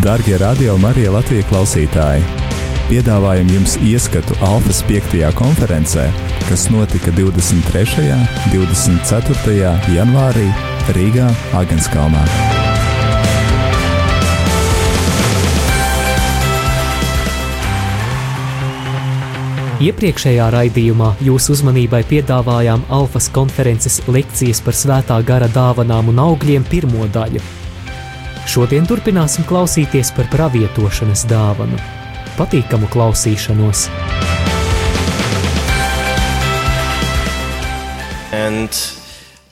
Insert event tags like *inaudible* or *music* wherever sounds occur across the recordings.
Darbie radio Marija Latvijas klausītāji! Piedāvājam jums ieskatu Alfas 5. konferencē, kas notika 23. un 24. janvārī Rīgā, Agenskalnā. Iepriekšējā raidījumā jūsu uzmanībai piedāvājām Alfas konferences lekcijas par svētā gara dāvanām un augļiem pirmo daļu. Šodien turpināsim klausīties par pravietošanas dāvanu. Patīkamu klausīšanos! And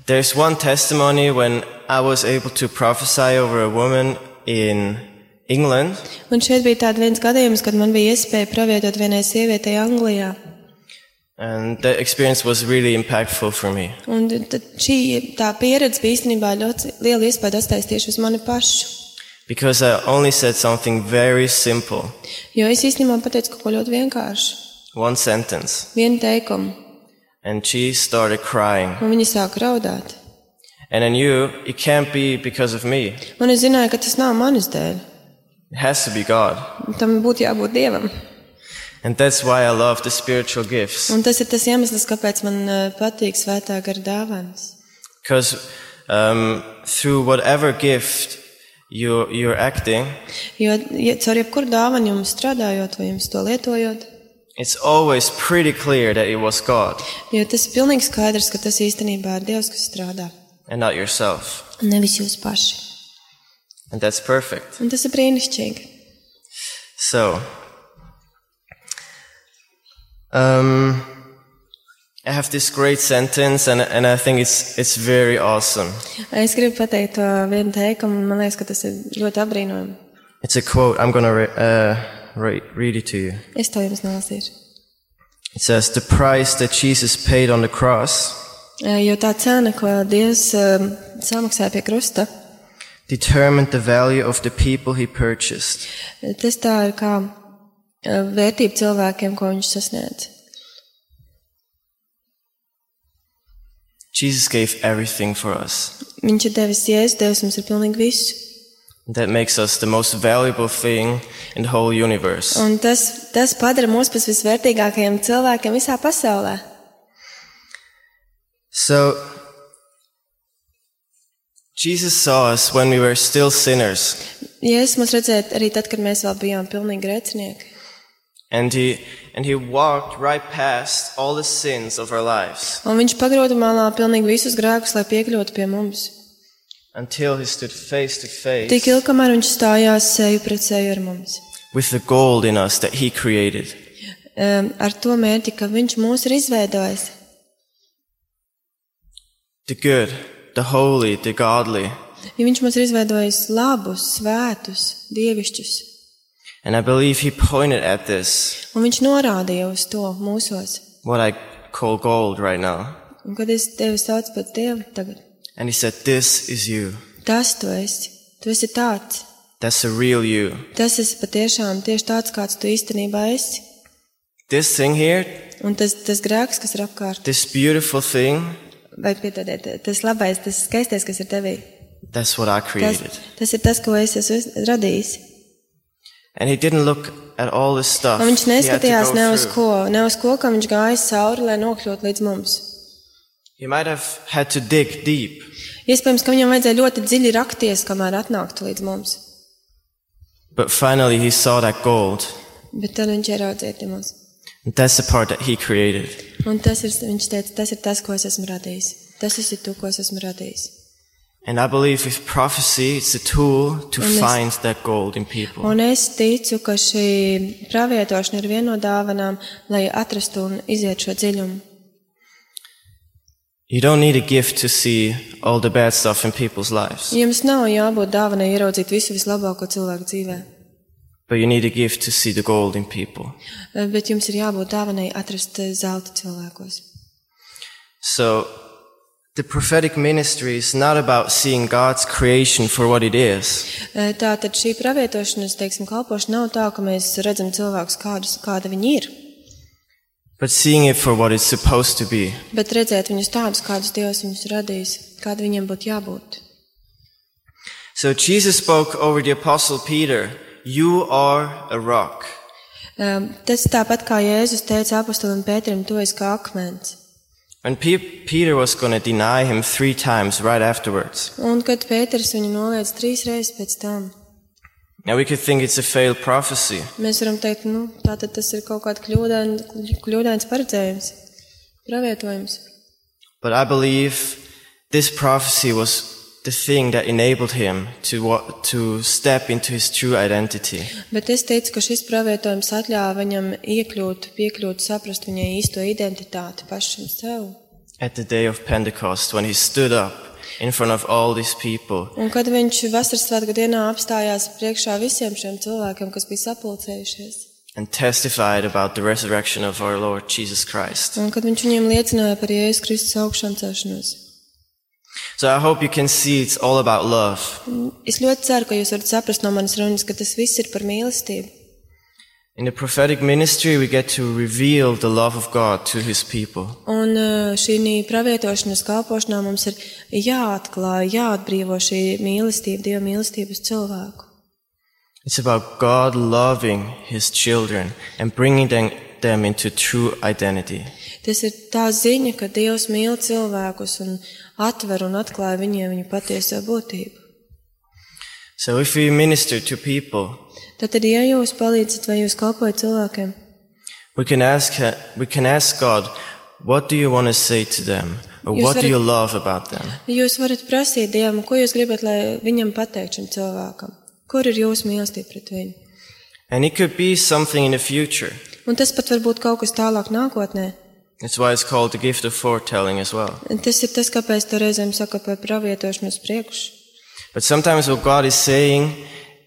there's one testimony when I was able to prophesy over a woman in England. Un šeit bija tāds viens gadījums, kad man bija iespēja pravietot vienai sievietei Anglijā. And that experience was really impactful for me. Un šī tā pieredze bija īstenībā ļoti liela iespēja atstājis tieši uz mani pašu. Because I only said something very simple. Jo es īstenībā pateicu kaut ko ļoti vienkāršu. One sentence. Vienu teikumu. And she started crying. Un viņa sāka raudāt. And I knew it can't be because of me. Un es zināju, ka tas nav manis dēļ. It has to be God. Tam būtu jābūt Dievam. And that's why I love the spiritual gifts. Un tas ir tas iemesls, kāpēc man eh, patīk svētā gara dāvāns. Because um, through whatever gift you, you're acting, Jo ja, caur jebkuru dāvanu jums strādājot vai jums to lietojot, it's always pretty clear that it was God jo tas ir pilnīgi skaidrs, ka tas īstenībā ir Dievs, kas strādā. and not yourself. un Nevis jūs paši. And that's perfect. Un tas ir brīnišķīgi. So, um, I have this great sentence, and, and I think it's, it's very awesome. Es gribu pateikt to vienu teikumu, un man liekas, ka tas ir ļoti apbrīnojami. It's a quote. I'm going to re- uh, re- read it to you. Es to jums nelasīšu. It says, The price that Jesus paid on the cross Jo tā cena, ko Dievs samaksāja pie krusta, determined the value of the people he purchased. tas tā ir kā vērtība cilvēkiem, ko viņš sasniedz. Jesus gave everything for us. Viņš ir devis jēzus, Dievs mums ir pilnīgi visu. That makes us the most valuable thing in the whole universe. Un tas, tas padara mūs par visvērtīgākajiem cilvēkiem visā pasaulē. So, Jesus saw us when we were still sinners, Jēzus mūs redzēja arī tad, kad mēs vēl bijām pilnīgi grēcinieki. And he, and he walked right past all the sins of our lives Un viņš pagrūda malā pilnīgi visus grēkus, lai piekļūtu pie mums. until he stood face to Tik face ilgi, kamēr viņš stājās seju pret seju ar mums. with the gold in us that he created. Um, ar to mērķi, ka viņš mūs ir izveidojis. The good, the holy, the godly. Ja viņš mums ir izveidojis labus, svētus, dievišķus. And I believe he pointed at this, Un viņš norādīja uz to mūsos. what I call gold right now. Un kad es tevi saucu par Dievu tagad, And he said, This is you. tas tu esi. Tu esi tāds. That's the real you. Tas esi patiešām tieši tāds, kāds tu īstenībā esi. This thing here, Un tas, tas grēks, kas ir apkārt, this beautiful thing, vai piedodiet, tas labais, tas skaistais, kas ir tevī, that's what I tas, created. tas ir tas, ko es esmu radījis. And he didn't look at all this stuff. Un viņš he had to neskatījās ne uz ko, ne uz ko, kam viņš gāja cauri, lai nokļūtu līdz mums. He might have had to dig deep. Iespējams, ka viņam vajadzēja ļoti dziļi rakties, kamēr atnāktu līdz mums. But finally, he saw that gold. Bet tad viņš ieraudzīja mums. And that's the part that he created. Un tas ir, viņš teica, tas ir tas, ko es esmu radījis. Tas ir tu, ko es esmu radījis. And I believe with prophecy, it's a tool to And it's- find that gold in people. Un es ticu, ka šī pravietošana ir viena no dāvanām, lai atrastu un iziet šo dziļumu. You don't need a gift to see all the bad stuff in people's lives, Jums nav jābūt dāvanai ieraudzīt visu vislabāko cilvēku dzīvē, but you need a gift to see the gold in people. bet jums ir jābūt dāvanai atrast eh, zelta cilvēkos. So, the prophetic ministry is not about seeing God's creation for what it is, Eh, Tātad šī pravietošanas, teiksim, kalpošana nav tā, ka mēs redzam cilvēkus kādus, kāda viņi ir, but seeing it for what it's supposed to be. bet redzēt viņus tādus, kādus Dievs viņus radījis, kāda viņiem būtu jābūt. So Jesus spoke over the apostle Peter, you are a rock. Um, Tas tāpat kā Jēzus teica apustulim Pēterim, tu esi kā akmens. When Pe- Peter was going to deny him three times right afterwards. Un kad Pēters viņu noliedz trīs reizes pēc tam, Now we could think it's a failed prophecy, mēs varam teikt, nu, tātad tas ir kaut kāds kļūdain, kļūdains paredzējums, pravietojums. but I believe this prophecy was the thing that enabled him to to step into his true identity. Bet es teicu, ka šis pravietojums atļāva viņam iekļūt, piekļūt, saprast viņa īsto identitāti pašam sev. At the day of Pentecost, when he stood up in front of all these people Un kad viņš vasaras svētku dienā apstājās priekšā visiem šiem cilvēkiem, kas bija sapulcējušies, and testified about the resurrection of our Lord Jesus Christ. un kad viņš viņiem liecināja par Jēzus Kristus augšām celšanos. So I hope you can see it's all about love. Es ļoti ceru, ka jūs varat saprast no manas runas, ka tas viss ir par mīlestību. In the prophetic ministry, we get to reveal the love of God to his people. Un uh, šī pravietošanas kalpošanā mums ir jāatklāj, jāatbrīvo šī mīlestība, Dieva mīlestība uz cilvēku. It's about God loving his children and bringing them, them into true identity. Tas ir tā ziņa, ka Dievs mīl cilvēkus un atver un atklāja viņiem viņu patieso būtību. So if we minister to people, Tad, ja jūs palīdzat vai jūs kalpojat cilvēkiem, we can ask, we can ask God, what do you want to say to them? Or what do varat- you love about them? jūs varat prasīt Dievam, ko jūs gribat, lai viņam pateikt šim cilvēkam. Kur ir jūsu mīlestība pret viņu? And it could be something in the future. Un tas pat var būt kaut kas tālāk nākotnē. That's why it's called the gift of foretelling as well. Tas ir tas, kāpēc to reizēm saka par pravietošanu uz priekšu. But sometimes what God is saying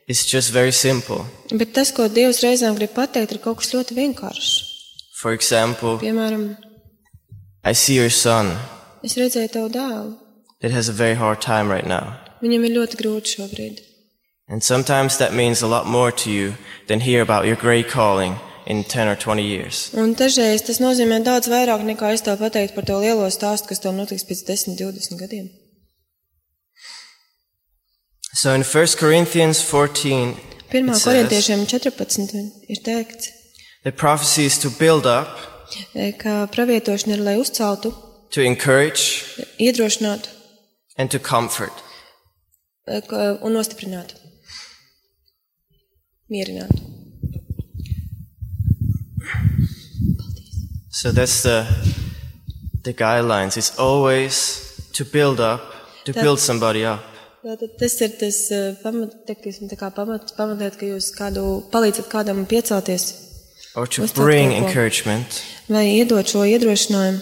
is just very simple. Bet tas, ko Dievs reizēm grib pateikt, ir kaut kas ļoti vienkāršs. For example, Piemēram, I see your son es redzēju tavu dēlu. that has a very hard time right now. Viņam ir ļoti grūti šobrīd. And sometimes that means a lot more to you than hear about your great calling in 10 or 20 years. Un dažreiz tas nozīmē daudz vairāk nekā es tev pateiktu par to lielo stāstu, kas tev notiks pēc 10, 20 gadiem. So in 1 Corinthians 14, Pirmā It says- korintiešiem 14 ir teikts, the prophecy is to build up, e, ka pravietošana ir, lai uzceltu, to encourage, iedrošinātu and to comfort. e, un nostiprinātu. Mierinātu. So that's the, the guidelines. It's always to build up, to That- build somebody up. Tātad tas ir tas e, pamat, teiksim, tā kā pamat, pamatliet, ka jūs kādu palīdzat kādam piecelties Or to bring encouragement, vai iedot šo iedrošinājumu,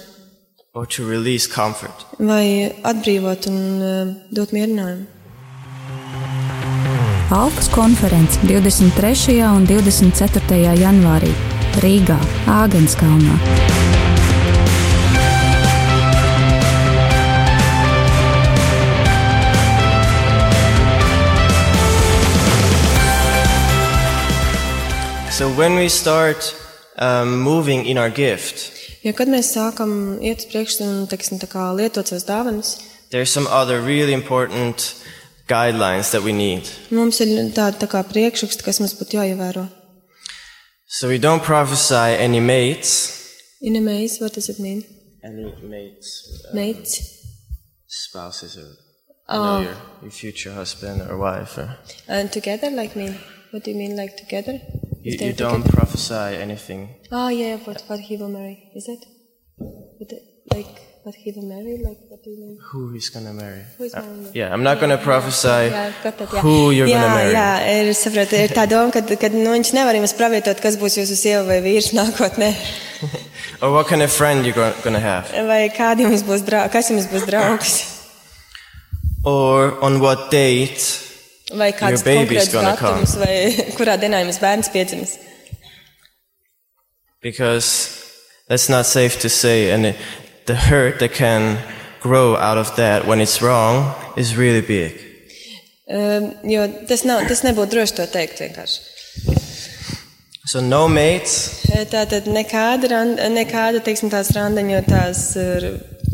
or to release comfort. vai atbrīvot un uh, dot mierinājumu. Alfas konference 23. un 24. janvārī Rīgā, Āgenskalnā. So when we start um, moving in our gift, Jo kad mēs sākam iet uz priekšu un teiksim, tā kā lietot savas dāvanas, there's some other really important guidelines that we need. mums ir tāda tā kā priekšraksta, kas mums būtu jāievēro. So we don't prophesy any mates, Inemējas, what does it mean? any mates, uh, Mates. spouses, or know, your, your future husband or wife. Or, And together, like me. What do you mean, like together? you, you don't together? prophesy anything. Ah, yeah, what, what he will marry. Is it? The- like, what he will marry? Like, what do you mean? Who he's gonna marry? Who is Uh, marrying? yeah, I'm not gonna prophesy Jā, katad, jā. who you're jā, gonna marry. Jā, ir, saprot, ir tā doma, ka, ka nu, viņš nevar jums pravietot, kas būs jūsu sieva vai vīrs *laughs* nākotnē. *laughs* Or what kind of friend you're go- gonna have. Vai kādi jums būs draugi, kas jums būs draugs. Or on what date Vai kāds baby's konkrēts gonna datums, vai *laughs* kurā dienā jums bērns piedzimis. because that's not safe to say and it, the hurt that can grow out of that when it's wrong is really big Um, jo tas, nav, tas nebūtu droši to teikt vienkārši. so no mates Tā tad nekāda, ran- nekāda teiksim, tās randiņotās ir,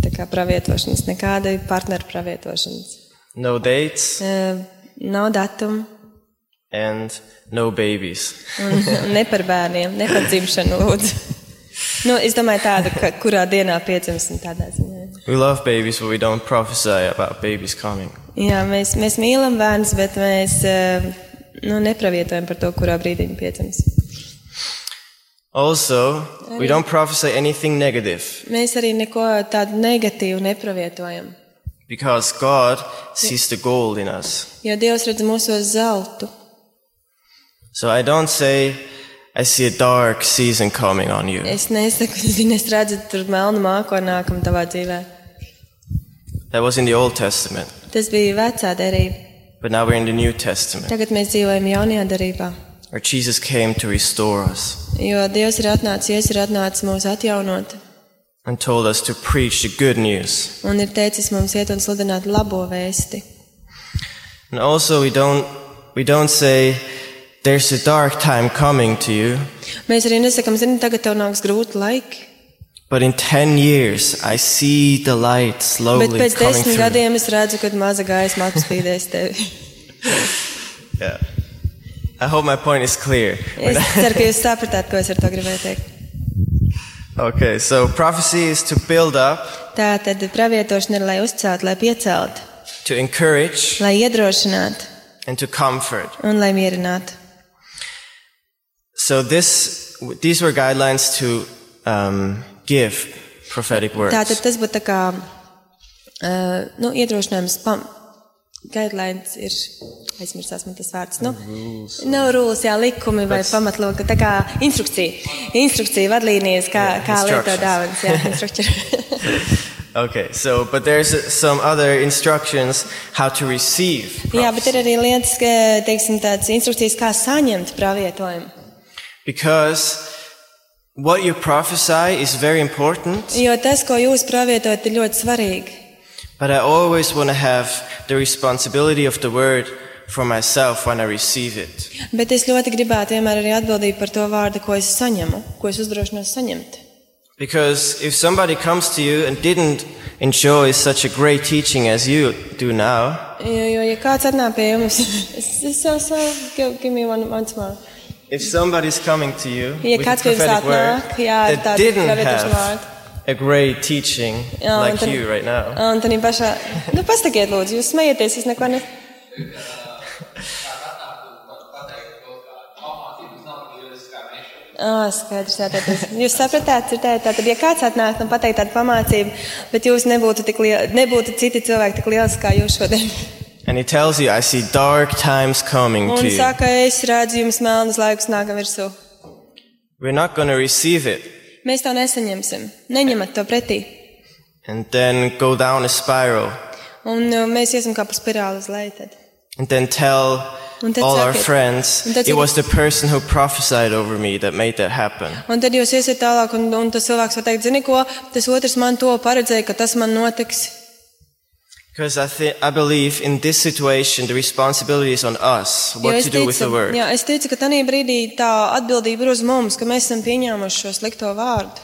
tā kā pravietošanas, nekāda partneru pravietošanas. no dates Uh, nav datumu, and no babies. un ne par bērniem, ne par dzimšanu lūdzu. *laughs* Nu, es domāju, tāda, ka, kurā dienā piedzimst un tādā ziņā. We love babies, but we don't prophesy about babies coming. Jā, mēs, mēs mīlam bērnus, bet mēs eh, nu, nepravietojam par to, kurā brīdī viņi piedzims. Also, we don't prophesy anything negative Mēs arī neko tādu negatīvu nepravietojam. because God sees the gold in us. Jo Dievs redz mūsos zeltu. So I don't say, I see a dark season coming on you. Es nesaku, *laughs* zini, es redzu tur melnu mākoņu nākam tavā dzīvē. That was in the Old Testament. Tas bija vecā derība. But now we're in the New Testament, Tagad mēs dzīvojam jaunajā derībā. where Jesus came to restore us Jo Dievs ir atnācis, Jēzus ir atnācis mūs atjaunot. and told us to preach the good news. Un ir teicis mums iet un sludināt labo vēsti. And also, we don't, we don't say, there's a dark time coming to you, Mēs arī nesakām, zini, tagad tev nāks grūti laiki. but in 10 years, I see the light slowly Bet pēc coming desmit through. gadiem es redzu, kad maza gaisma apspīdēs tevi. *laughs* Yeah. I hope my point is clear. Es ceru, ka jūs sapratāt, ko es ar to gribēju teikt. Okay, so prophecy is to build up, Tā tad pravietošana ir, lai uzceltu, lai pieceltu, to encourage, lai iedrošinātu and to comfort. un lai mierinātu. So this, these were guidelines to um, give prophetic words. Tātad tas būtu tā kā uh, nu, iedrošinājums. Pam, guidelines ir. Aizmirsās man tas vārds. Nu, nav rules, jā, likumi vai pamatloka. Tā kā instrukcija. Instrukcija, vadlīnijas, kā, Yeah, kā instructions. dāvanas. Jā, *laughs* instrukcija. *laughs* Okay, so, but there's uh, some other instructions how to receive. jā, bet ir prophecy. arī lietas, ka, teiksim, tādas instrukcijas, kā saņemt pravietojumu. Because what you prophesy is very important, Jo tas, ko jūs pravietojat, ir ļoti svarīgi. but I always want to have the responsibility of the word for myself when I receive it. Bet es ļoti gribētu vienmēr arī atbildību par to vārdu, ko es saņemu, ko es uzdrošinos saņemt. Because if somebody comes to you and didn't enjoy such a great teaching as you do now, Jo, jo ja kāds atnāk pie jums, *laughs* es, es jau savu, give, give me one, once more. If somebody's coming to you Ja with a kāds pie jums prophetic word atnāk, jā, ar that tādu didn't pravietošu have vārdu. a great teaching Jā, un like tad- you right now, Un tad pašā, nu pasakiet lūdzu, jūs smieties, es neko ne... Ah, skaidrs, jā, tad es- jūs sapratāt, dzirdējāt, tātad, ja kāds atnāk un pateikt tādu pamācību, bet jūs nebūtu, tik liel, nebūtu citi cilvēki tik liels kā jūs šodien. And he tells you, I see dark times coming Un to you, saka, es redzu jums melnas laikus nākam virsū. we're not going to receive it Mēs to nesaņemsim. Neņemat to pretī. and then go down a spiral Un uh, mēs iesim kā pa spirāli uz leju tad. and then tell Un tad all our sakiet- friends, un tad it sakiet- was the person who prophesied over me that made that happen. Un tad jūs iesiet tālāk, un, un tas cilvēks var teikt, zini ko, tas otrs man to paredzēja, ka tas man notiks. Because I, thi- I believe in this situation, the responsibility is on us, Jo what es to do with the word. jā, es ticu, ka tajā brīdī tā atbildība ir uz mums, ka mēs esam pieņēmuši šo slikto vārdu.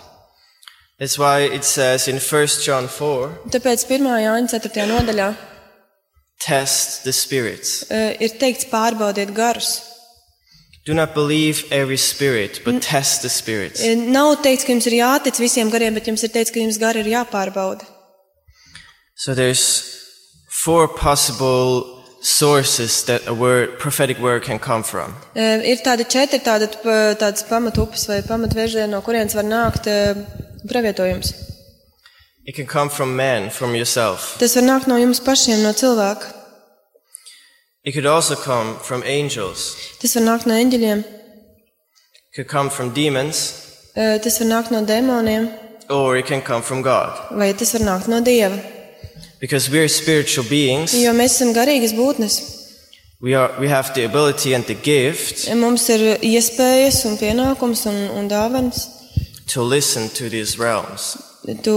That's why it says in 1 John 4, Tāpēc 1. Jāņa 4. nodaļā test the spirits. uh, ir teikts pārbaudiet garus. Do not believe every spirit, but test the spirits. Uh, Nav teikts, ka jums ir jātic visiem gariem, bet jums ir teikts, ka jums gari ir jāpārbauda. So there's four possible sources that a word, prophetic word can come from. Uh, Ir tādi četri tādi, p- tādas pamatupes vai pamatvirzieni, no kurienes var nākt uh, pravietojums. It can come from men, from yourself. Tas var nākt no jums pašiem, no cilvēka. It could also come from angels. Tas var nākt no eņģeļiem, It could come from demons, uh, tas var nākt no demoniem, or it can come from God. vai tas var nākt no dieva. Because we're spiritual beings, Jo mēs esam garīgas būtnes. we, are, we have the ability and the gift Mums ir iespējas un pienākums un, un dāvans. to listen to these realms, Tu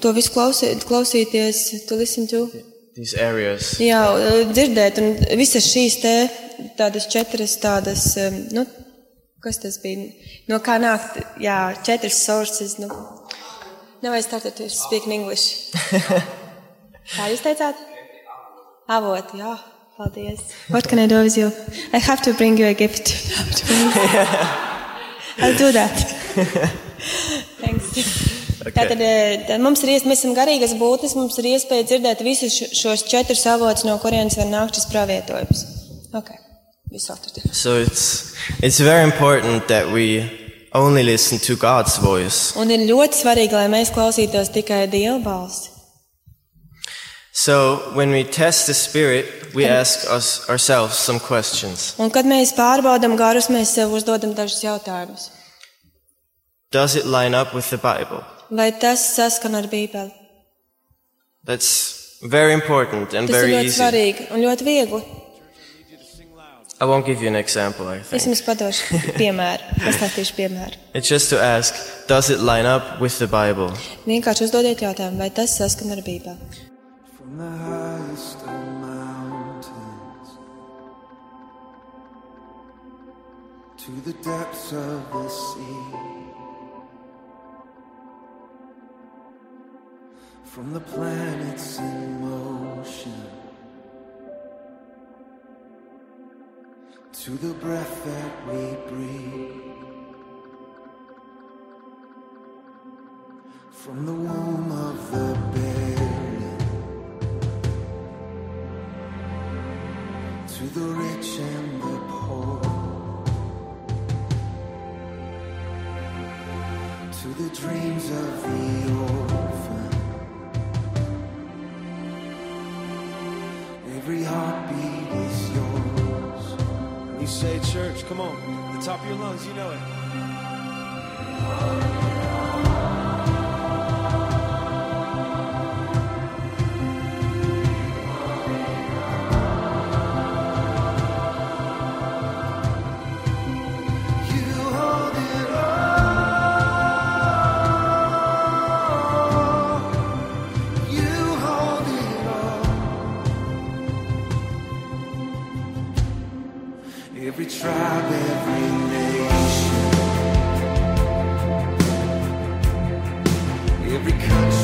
to visu klausīt, klausīties, tu listen to. these areas. Jā, dzirdēt, un visas šīs te tādas četras tādas, um, nu, kas tas bija, no kā nākt, jā, četras sources, nu. Now I started to speak in English. *laughs* Kā jūs teicāt? Avoti, jā, Paldies. What can I do with you? I have to bring you a gift. *laughs* I'll do that. Thanks. Okay. Tātad tā mums ir iespēja, mēs esam garīgas būtnes, mums ir iespēja dzirdēt visus šos četrus avotus, no kurienes var nākt šis pravietojums. Okay. So it's, it's very important that we only listen to God's voice. Un ir ļoti svarīgi, lai mēs klausītos tikai Dieva balsi. So when we test the spirit, we ask us ourselves some questions. Un kad mēs pārbaudam garus, mēs sev uzdodam dažus jautājumus. Does it line up with the Bible? Vai tas saskan ar Bībeli? That's very important and Tas very ir ļoti easy. svarīgi un ļoti viegli. I won't give you an example, I Es think. jums padošu piemēru, *laughs* pastāstīšu piemēru. It's just to ask, does it line up with the Bible? Vienkārši uzdodiet jautājumu, vai tas saskan ar Bībeli. From the highest of mountains to the depths of the sea, from the planets in motion to the breath that we breathe. From the the top of your lungs, you know it. Every nation, every country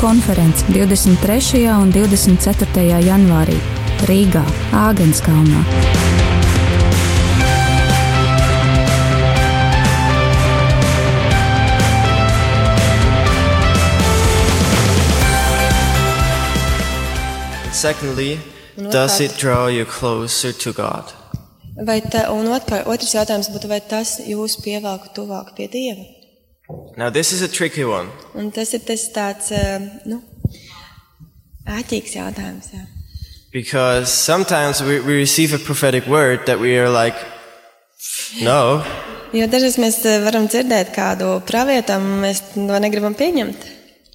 Alfas konference 23. un 24. janvārī Rīgā, Āgenskalnā. Secondly, does it draw you closer to God? Vai tā, un otrs jautājums būtu, vai tas jūs pievelk tuvāk pie Dieva? Now, this is a tricky one Un tas ir tas tāds, eh, nu, āķīgs jautājums. Jā. because sometimes we, we receive a prophetic word that we are like, no, Jo dažreiz mēs eh, varam dzirdēt kādu pravietam, un mēs to negribam pieņemt.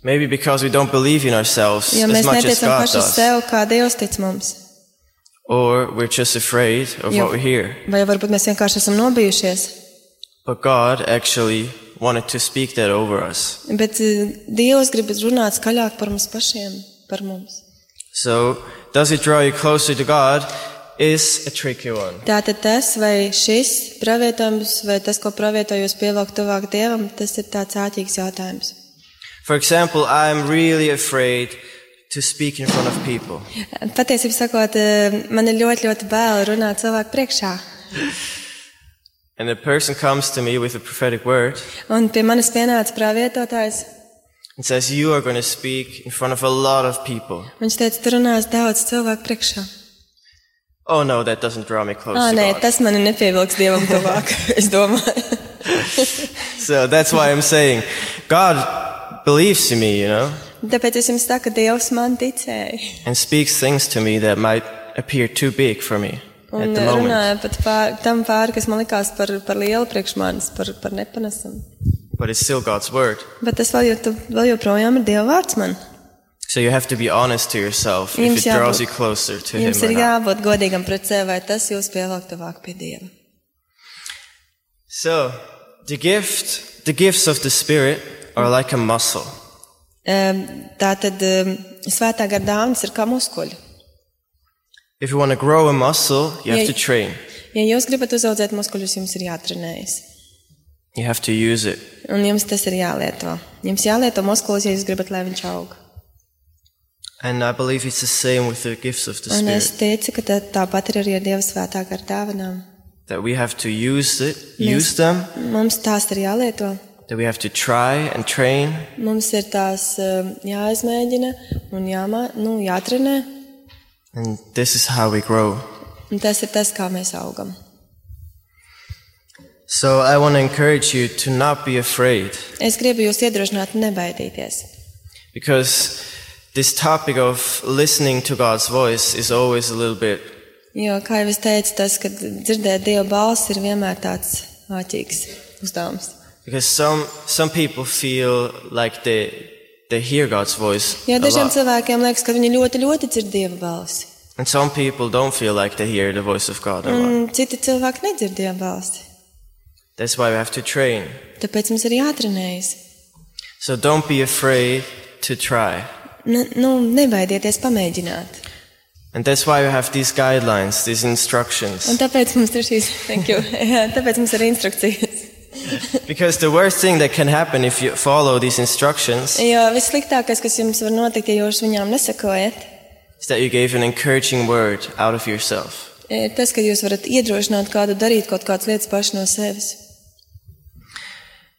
maybe because we don't believe in ourselves Jo as mēs much as neticam God paši uz does, sevi, kā Dievs tic mums. or we're just afraid of Jo, what we hear. vai varbūt mēs vienkārši esam nobijušies. But God actually wanted to speak that over us. Bet eh, Dievs grib runāt skaļāk par mums pašiem, par mums. So, does it draw you closer to God? Is a tricky one. Tātad tas, vai šis pravietojums, vai tas, ko pravietojos pievelk tuvāk Dievam, tas ir tāds āķīgs jautājums. For example, I'm really afraid to speak in front of people. Patiesībā sakot, eh, man ir ļoti, ļoti bail runāt cilvēku priekšā. *laughs* And a person comes to me with a prophetic word Un pie manis pienāca pravietotājs. and says, You are going to speak in front of a lot of people. Viņš teica, tu runās daudz cilvēku priekšā. Oh no, that doesn't draw me close Ā, to nē, God. tas mani nepievilks Dievam tuvāk, *laughs* es domāju. *laughs* So that's why I'm saying, God believes in me, you know, Tāpēc es jums saku, Dievs man ticēja. and speaks things to me that might appear too big for me Un moment. runāja pat pār, tam pāri, kas man likās par, par lielu priekš manis, par, par nepanesamu. But it's still God's word. Bet tas vēl, jo, vēl joprojām ir Dieva vārds man. So you have to be honest to yourself if Jums it draws jābūt- you closer to Him Jums ir jābūt godīgam pret sevi, vai tas jūs pievelk tuvāk pie Dieva. So the gift, the gifts of the Spirit are like a muscle. Em, Tā tad em, svētā gara dāvana ir kā muskuļi. If you want to grow a muscle, you have Yeah. to train. Ja jūs gribat uzaugt muskuļus, jums ir jātrenējas. You have to use it. Un jums tas ir jālieto. Jums jālieto muskulis, ja jūs gribat, lai viņš aug. And I believe it's the same with the gifts of the Un es Spirit. teicu, ka tā, tāpat ir arī ar Dieva svētā gara dāvanām. That we have to use it, Mēs- use them, Mums tās ir jālieto. that we have to try and train, Mums ir tās em, jāizmēģina un jāmā, nu, jātrenē. And this is how we grow. Un tas ir tas, kā mēs augam. So I want to encourage you to not be afraid Es gribu jūs iedrošināt, nebaidīties. because this topic of listening to God's voice is always a little bit Jo, kā jau es teicu, tas, ka dzirdēt Dieva balsi ir vienmēr tāds āķīgs uzdevums. because some some people feel like they they hear God's voice a dažiem lot. cilvēkiem liekas, ka viņi ļoti, ļoti dzird Dieva balsi. and some people don't feel like they hear the voice of God a lot. Un citi cilvēki nedzird Dieva balsi. That's why we have to train. Tāpēc mums ir jātrenējas. So don't be afraid to try. N nu, nebaidieties pamēģināt. And that's why we have these guidelines, these instructions. Un tāpēc mums ir šīs, thank you, *laughs* Jā, tāpēc mums ir instrukcijas. *laughs* Because the worst thing that can happen if you follow these instructions Jo vissliktākais, kas jums var notikt, ja jūs viņām nesakojat, is that you gave an encouraging word out of yourself. ir tas, ka jūs varat iedrošināt kādu darīt kaut kādas lietas paši no sevis.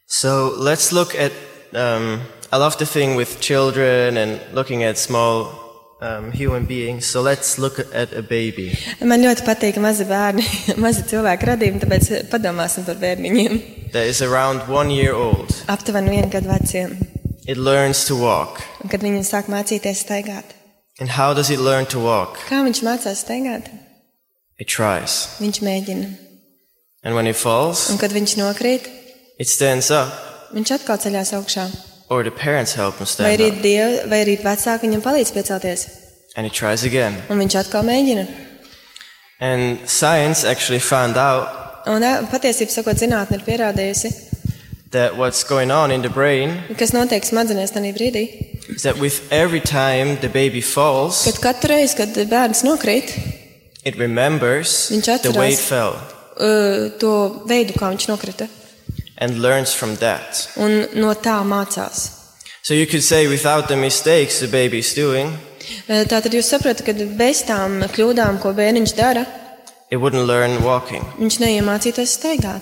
So let's look at. Um, I love the thing with children and looking at small um, human beings. So let's look at a baby. Man ļoti patīk mazi bērni, *laughs* mazi cilvēki radījumi, tāpēc padomāsim par bērniņiem. that is around one year old. Aptuveni vienu gadu veciem, It learns to walk. un kad viņi sāk mācīties staigāt. And how does it learn to walk? Kā viņš mācās staigāt? It tries. Viņš mēģina. And when it falls, Un kad viņš nokrīt, it stands up. viņš atkal ceļās augšā. Or the parents help him Vai stand arī, up. diev, vai arī vecāki viņam palīdz piecelties. And he tries again. Un viņš atkal mēģina. And science actually found out Un patiesībā sakot, zinātne ir pierādījusi, that what's going on in the brain kas notiek smadzenēs tajā brīdī, is that with every time the baby falls, kad katru reizi, kad bērns nokrīt, it remembers Viņš the atcerās. way it fell uh, to veidu, kā viņš nokrita, and learns from that. un no tā mācās. So you could say without the mistakes the baby's doing, Eh, Tātad jūs saprotat, ka bez tām kļūdām, ko bērniņš dara, it wouldn't learn walking. viņš neiemācītos staigāt.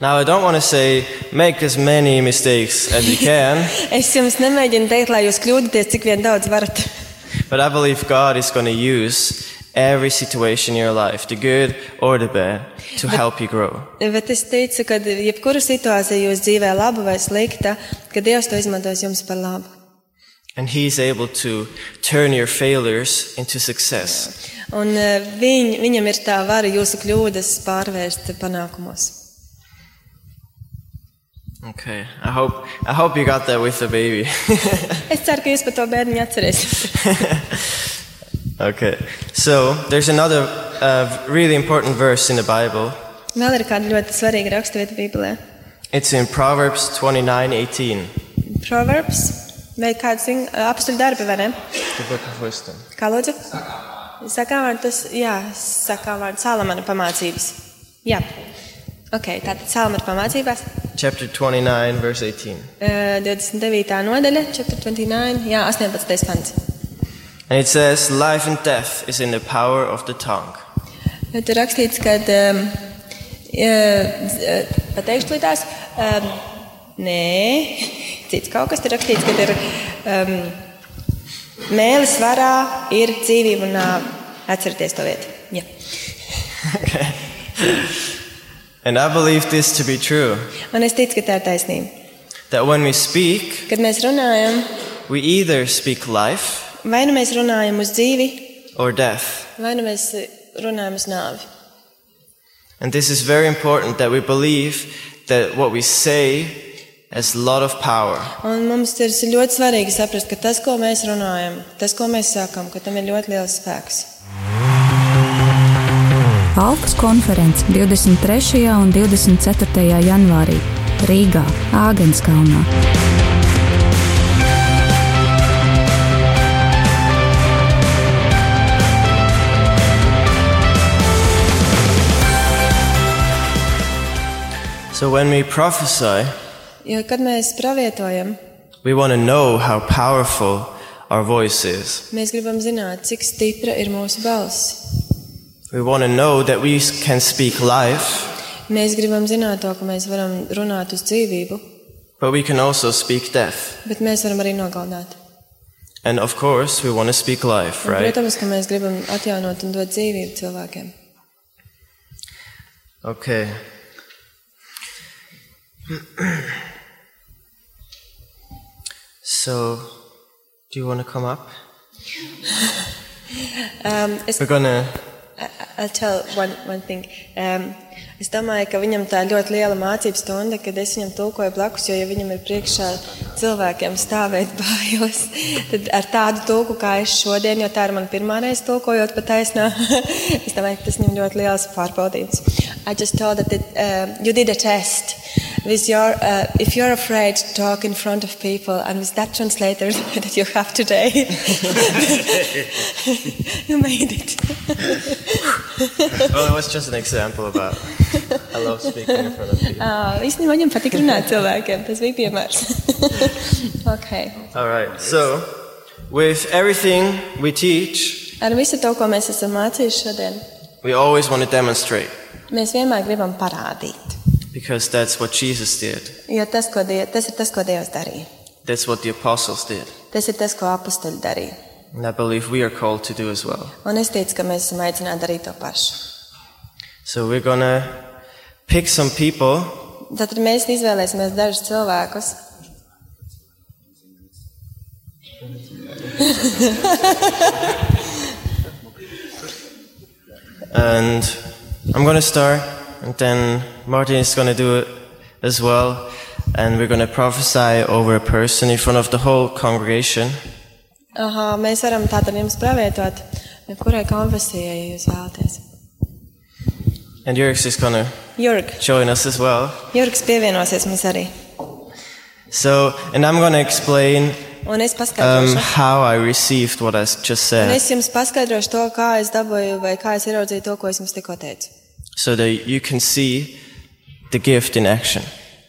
Now I don't want to say make as many mistakes as you can, *laughs* Es jums nemēģinu teikt, lai jūs kļūdieties, cik vien daudz varat. but I believe God is going to use every situation in your life, the good or the bad, to help you grow. Bet es teicu, ka jebkura situācija jūs dzīvē, laba vai slikta, ka Dievs to izmantos jums par labu. And He's able to turn your failures into success. Un eh, viņ, viņam ir tā vara jūsu kļūdas pārvērst panākumos. Okay, I hope I hope you got that with the baby. Es ceru, ka jūs par to bērnu atcerēsieties. *laughs* okay, so there's another uh, really important verse in the Bible. Vēl ir kāda ļoti svarīga raksturvieta Bībelē. It's in Proverbs 29:18. Proverbs vai kāds apstuļu darbi, vai ne? The book of wisdom. Kā lūdzu? Sakām vārdu tas, jā, sakām vārdu Salamana pamācības. Jā. Ok, tātad Salamana pamācībās. Chapter 29, verse 18. eh, 29. nodaļa, 429, jā, 18. pants. And it says, Life and death is in the power of the tongue. Tur rakstīts, ka, um, pateikšu līdās, um, nē, *laughs* cits kaut kas tur rakstīts, ka ir um, mēlis varā ir dzīvība un nāve. Atcerieties to vietu. Jā. *laughs* And I believe this to be true Un es ticu, ka tā ir taisnība. that when we speak, Kad mēs runājam, we either speak life vai nu mēs runājam uz dzīvi, or death. vai nu mēs runājam uz nāvi. And this is very important that we believe that what we say has a lot of power. Un mums ir ļoti svarīgi saprast, ka tas, ko mēs runājam, tas, ko mēs sakām, ka tam ir ļoti liels spēks. Alpas konference 23. un 24. janvārī Rīgā, Āgenskalnā. So when we prophesy, Jo, kad mēs pravietojam, we want to know how powerful our voice is. mēs gribam zināt, cik stipra ir mūsu balss. We want to know that we can speak life, Mēs gribam zināt to, ka mēs varam runāt uz dzīvību, but we can also speak death. bet mēs varam arī nogalināt. And of course, we want to speak life, Un, right? Protams, ka mēs gribam atjaunot un dot dzīvību cilvēkiem. Okay. *clears throat* So, do you want to come up? *laughs* Um, es, We're gonna. I- I'll tell one, one thing. Um, es domāju, ka viņam tā ļoti liela mācību stunda, kad es viņam tulkoju blakus, jo, ja viņam ir priekšā cilvēkiem stāvēt *laughs* bailes, tad ar tādu tulku kā es šodien, jo tā ir mana pirmā reize tulkojot pa taisnā, *laughs* es domāju, ka tas viņam ļoti liels pārbaudījums. I just told that it, uh, you did a test. With your, uh, if you're afraid to talk in front of people, and with that translator *laughs* that you have today, *laughs* you made it. Well, it was just an example about. I love speaking in front of people. Uh, īstenībā viņam patīk runāt cilvēkiem. Tas bija piemērs. okay. All right. So, with everything we teach, Ar visu to, ko mēs esam mācījuši šodien, we always want to demonstrate mēs vienmēr gribam parādīt. Because that's what Jesus did. Jo tas, ko die, tas ir tas, ko Dievs darīja. That's what the apostles did. Tas ir tas, ko darīja. And I believe we are called to do as well. Un es ticu, ka mēs esam aicināti darīt to pašu. So, we're gonna pick some people Tad mēs izvēlēsimies dažus cilvēkus. And I'm going to start, and then Martin is going to do it as well. And we're going to prophesy over a person in front of the whole congregation. Aha, mēs varam tātad jums pravietot jebkurai konfesijai, ja jūs vēlaties. And Jurks is going to Jurg, join us as well. Jurgs pievienosies mums arī. So, and I'm going to explain um, how I received what I just said. Un es jums paskaidrošu to, kā es dabūju vai kā es ieraudzīju to, ko es jums tikko teicu. so that you can see the gift in action.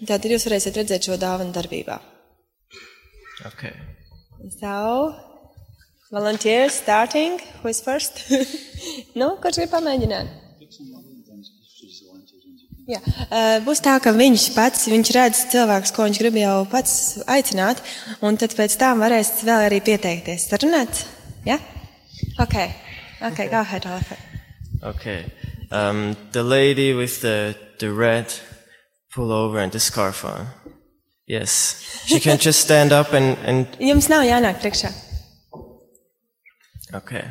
Tātad jūs varēsiet redzēt šo dāvanu darbībā. Okay. So, volunteers starting. Who is first? *laughs* nu, kurš grib pamēģināt? Jā, uh, būs tā, ka viņš pats, viņš redz cilvēkus, ko viņš grib jau pats aicināt, un tad pēc tam varēs vēl arī pieteikties. Sarunāt? Jā? Ok. Ok, go ahead, Oliver. Okay. Um, the lady with the, the red pullover and the scarf on. Yes. She can just stand up and, and Jums nav jānāk priekšā. okay.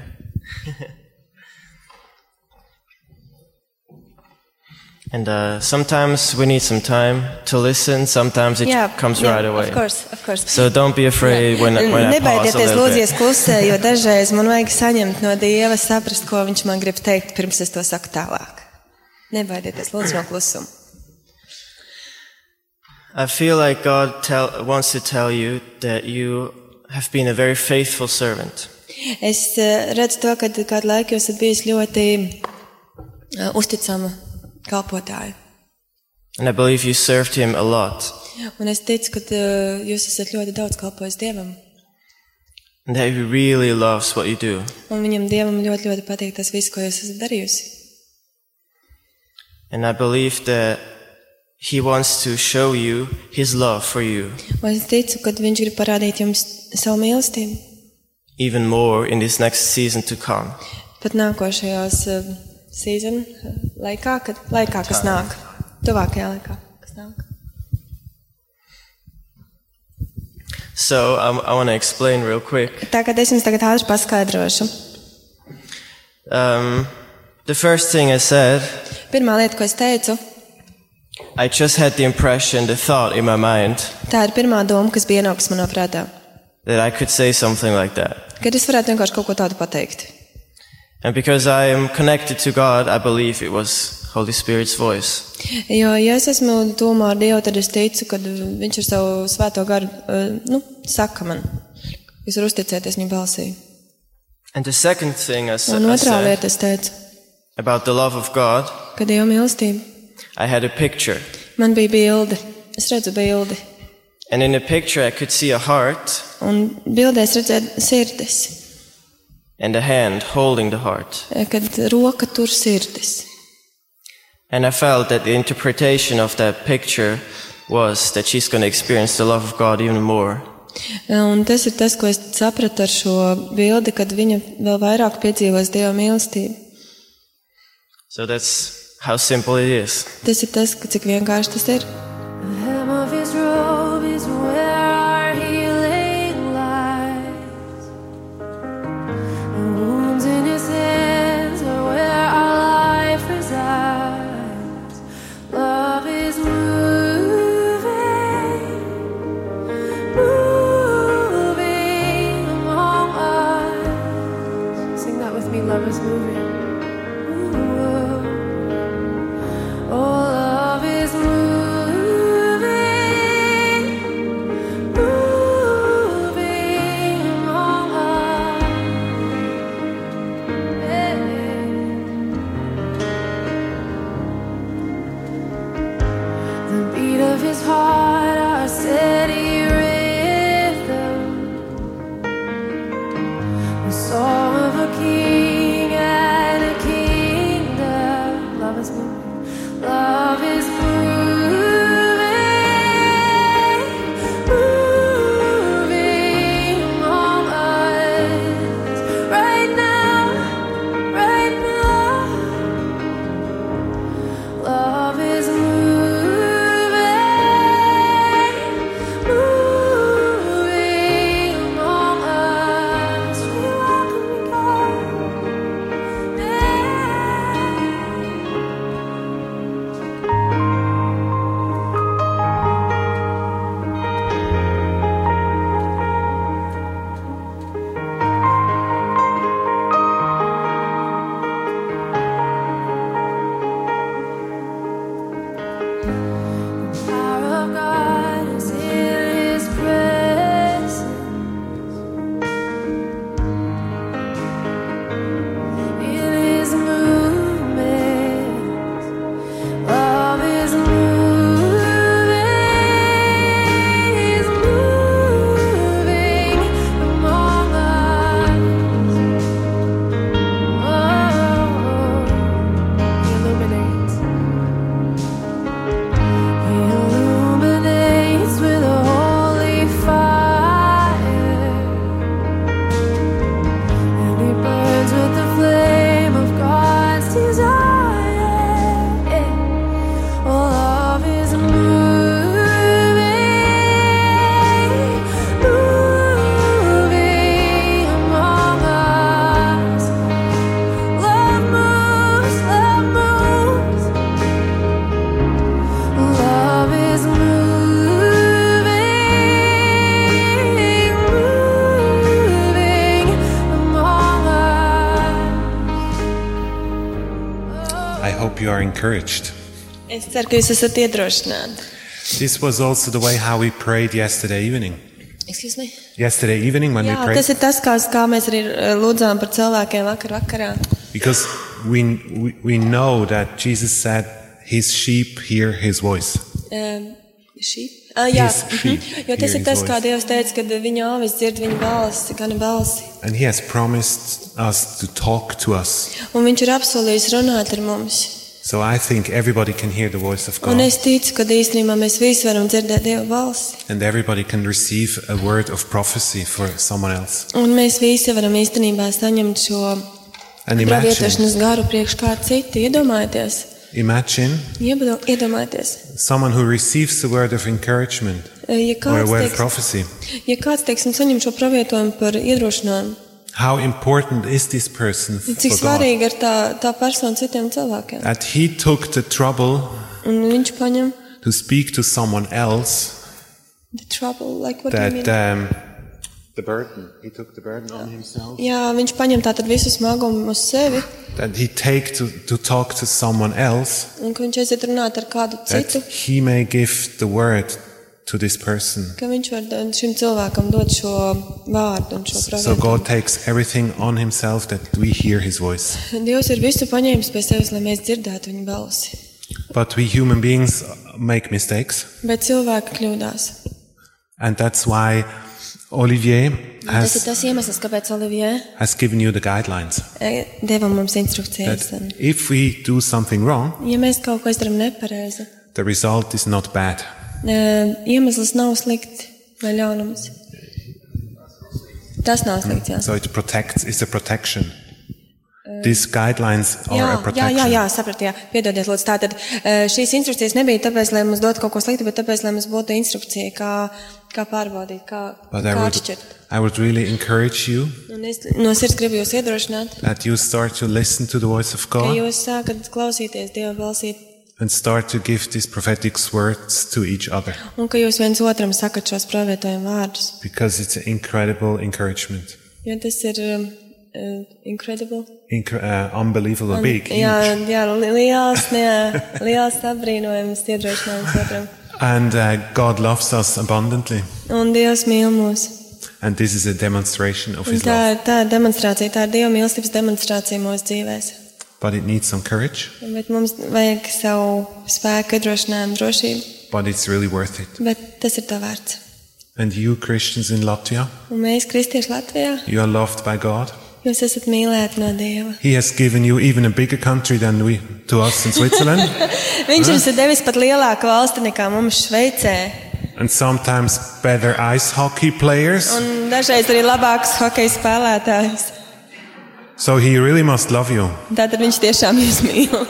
*laughs* and uh, sometimes we need some time to listen. Sometimes it Jā, comes jā, right away. Of course, of course. So don't be afraid when, when I pause a little lūdzies bit. klusē, jo dažreiz man vajag saņemt no Dieva, saprast, ko Viņš man grib teikt, pirms es to saku tālāk. Nebaidieties, lūdzu, no klusuma. I feel like God tell, wants to tell you that you have been a very faithful servant. Es eh, redzu to, ka kādu laiku jūs esat bijis ļoti uh, uzticama kalpotāja. And I believe you served Him a lot. Un es ticu, ka uh, jūs esat ļoti daudz kalpojis Dievam. And that He really loves what you do. Un viņam Dievam ļoti, ļoti patīk tas viss, ko jūs esat darījusi. And I believe that He wants to show you His love for you Un es ticu, ka Viņš grib parādīt jums savu mīlestību. even more in this next season to come. Pat nākošajos uh, sezonu laikā, kad, laikā, kas nāk. Tuvākajā laikā, kas nāk. So um, I want to explain real quick. Tagad es jums tagad ātri paskaidrošu. Um, the first thing I said, Pirmā lieta, ko es teicu, I just had the impression, the thought in my mind tā ir pirmā doma, kas bija ienākusi manā prātā. that I could say something like that. Kad es varētu vienkārši kaut ko tādu pateikt. And because I am connected to God, I believe it was Holy Spirit's voice. Jo, ja es esmu domā ar Dievu, tad es ticu, ka Viņš ar savu svēto garu uh, nu, saka man, jūs varat uzticēties viņa balsī. And the second thing I, sa- Un I otrā said lieta, es teicu, about the love of God, ka Dieva mīlestība. I had a picture. Man bija bilde, es redzu bildi, And in the picture, I could see a heart un bildē es redzēju sirdis, and a hand holding the heart. kad roka tur sirdis. And I felt that the interpretation of that picture was that she's going to experience the love of God even more. Un tas ir tas, ko es sapratu ar šo bildi, kad viņa vēl vairāk piedzīvos Dieva mīlestību. So that's how simple it is. Tas ir tas, ka cik vienkārši tas ir. Encouraged. Es ceru, ka jūs esat iedrošināti. This was also the way how we prayed yesterday evening. Excuse me? Yesterday evening when Jā, we prayed, tas ir tas, kā, kā mēs arī eh, lūdzām par cilvēkiem vakar vakarā. because we, we we know that Jesus said, "His sheep hear His voice." Um, šī? Ah, jā, His sheep mhm. jo tas hear ir tas, his kā voice. Dievs teica, kad viņa āvis dzird viņa balsi, gan balsi. And He has promised us to talk to us. Un viņš ir apsolījis runāt ar mums. So I think everybody can hear the voice of Un God, es ticu, ka īstenībā mēs visi varam dzirdēt Dieva balsi. and everybody can receive a word of prophecy for someone else. Un mēs visi varam īstenībā saņemt šo And imagine, pravietošanas garu priekš kā citi. Iedomājieties, imagine Iedo- iedomājieties. someone who receives the word of encouragement Ja or a kāds, word of teiks, prophecy. ja kāds teiksim, saņem šo pravietojumu par iedrošinājumu, How important is this person cik for God? svarīgi ir tā, tā persona citiem cilvēkiem. That he took the trouble Un viņš paņem to speak to someone else the trouble, like what do you that mean? um, the burden he took the burden on himself Jā, viņš paņem tātad visu smagumu uz sevi, that he take to, to talk to someone else un ka viņš aiziet runāt ar kādu that citu, he may give the word to this person ka viņš var dot šim cilvēkam dot šo vārdu un šo so pravietojumu. God takes everything on himself that we hear his voice Dievs ir visu paņēmis pie sevis, lai mēs dzirdētu viņa balsi. but we human beings make mistakes Bet cilvēki kļūdās. and that's why Olivier Tas ir has, tas iemesls, kāpēc Olivier has given you the guidelines eh, deva mums instrukcijas. that Un, if we do something wrong Ja mēs kaut ko izdarām nepareizi, the result is not bad eh, iemesls nav slikti vai ļaunums. Tas nav slikts. Jā, So it protects, it's a protection. These guidelines are jā, a jā, protection. jā, jā sapratu. Jā. Piedodiet, lūdzu. Tātad šīs instrukcijas nebija tāpēc, lai mums dotu kaut ko sliktu, bet tāpēc, lai mums būtu instrukcija, kā, kā pārbaudīt, kā, But I kā would, atšķirt. I would really encourage you Un es no sirds gribu jūs iedrošināt, that you start to listen to the voice of ka God jūs sākat klausīties Dieva balsī and start to give these prophetic words to each other un ka jūs viens otram sakat šos pravietojumu vārdus. because it's an incredible encouragement. Jo tas ir um, uh, incredible. Incre- uh, unbelievable, Un- big, jā, huge. jā, li- liels, jā, liels apbrīnojums, iedrošinājums otram. *laughs* And uh, God loves us abundantly. Un Dievs mīl mūs. And this is a demonstration of Un His tā, love. tā ir demonstrācija, tā ir Dieva mīlestības demonstrācija mūsu dzīvēs. But it needs some courage, Bet mums vajag savu spēku, iedrošinājumu, drošību. but it's really worth it. Bet tas ir tā vērts. And you, Christians in Latvia, Un mēs, kristieši Latvijā, you are loved by God. jūs esat mīlēti no Dieva. He has given you even a bigger country than we to us in Switzerland, *laughs* Viņš jums ir devis pat lielāku valsti nekā mums Šveicē. and sometimes better ice hockey players. Un dažreiz arī labāks hokeja spēlētājs. So he really must love you. Tātad viņš tiešām jūs mīl.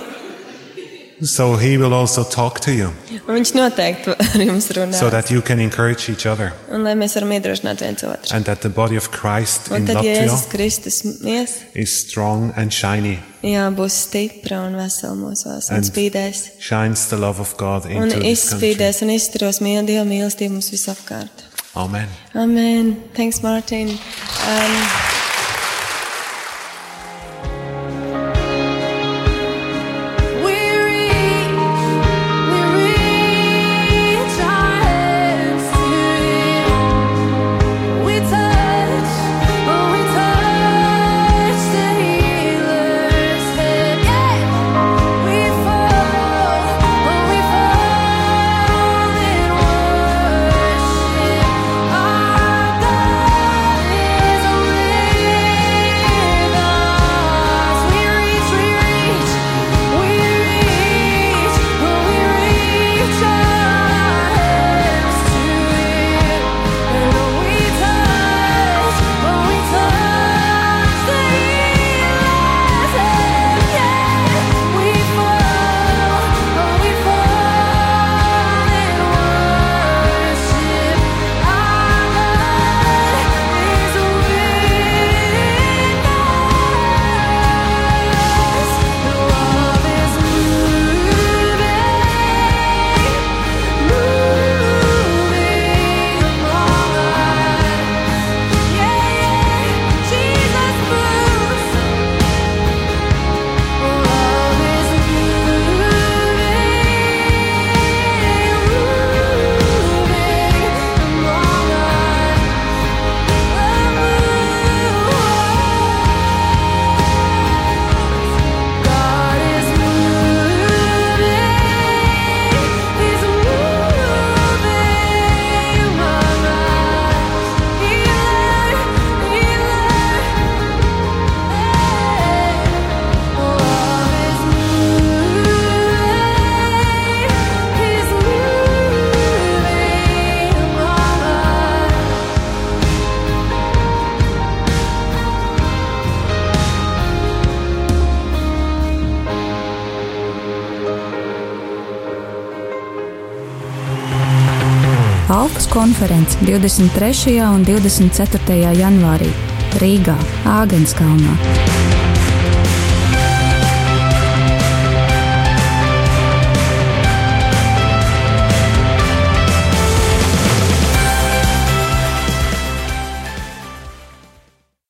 So he will also talk to you, Un viņš noteikti ar jums runā. so that you can encourage each other, Un lai mēs varam iedrošināt viens otru. and that the body of Christ Un in tad Latvia Jēzus Kristus mies, is strong and shiny, jā, būs stipra un vesela mūsos un And spīdēs. shines the love of God Un into this country. izspīdēs un izturos mīl Dieva mīlestību mums visapkārt. Amen. Amen. Thanks, Martin. Um, Alpas konference 23. un 24. janvārī Rīgā, Āgenskalnā.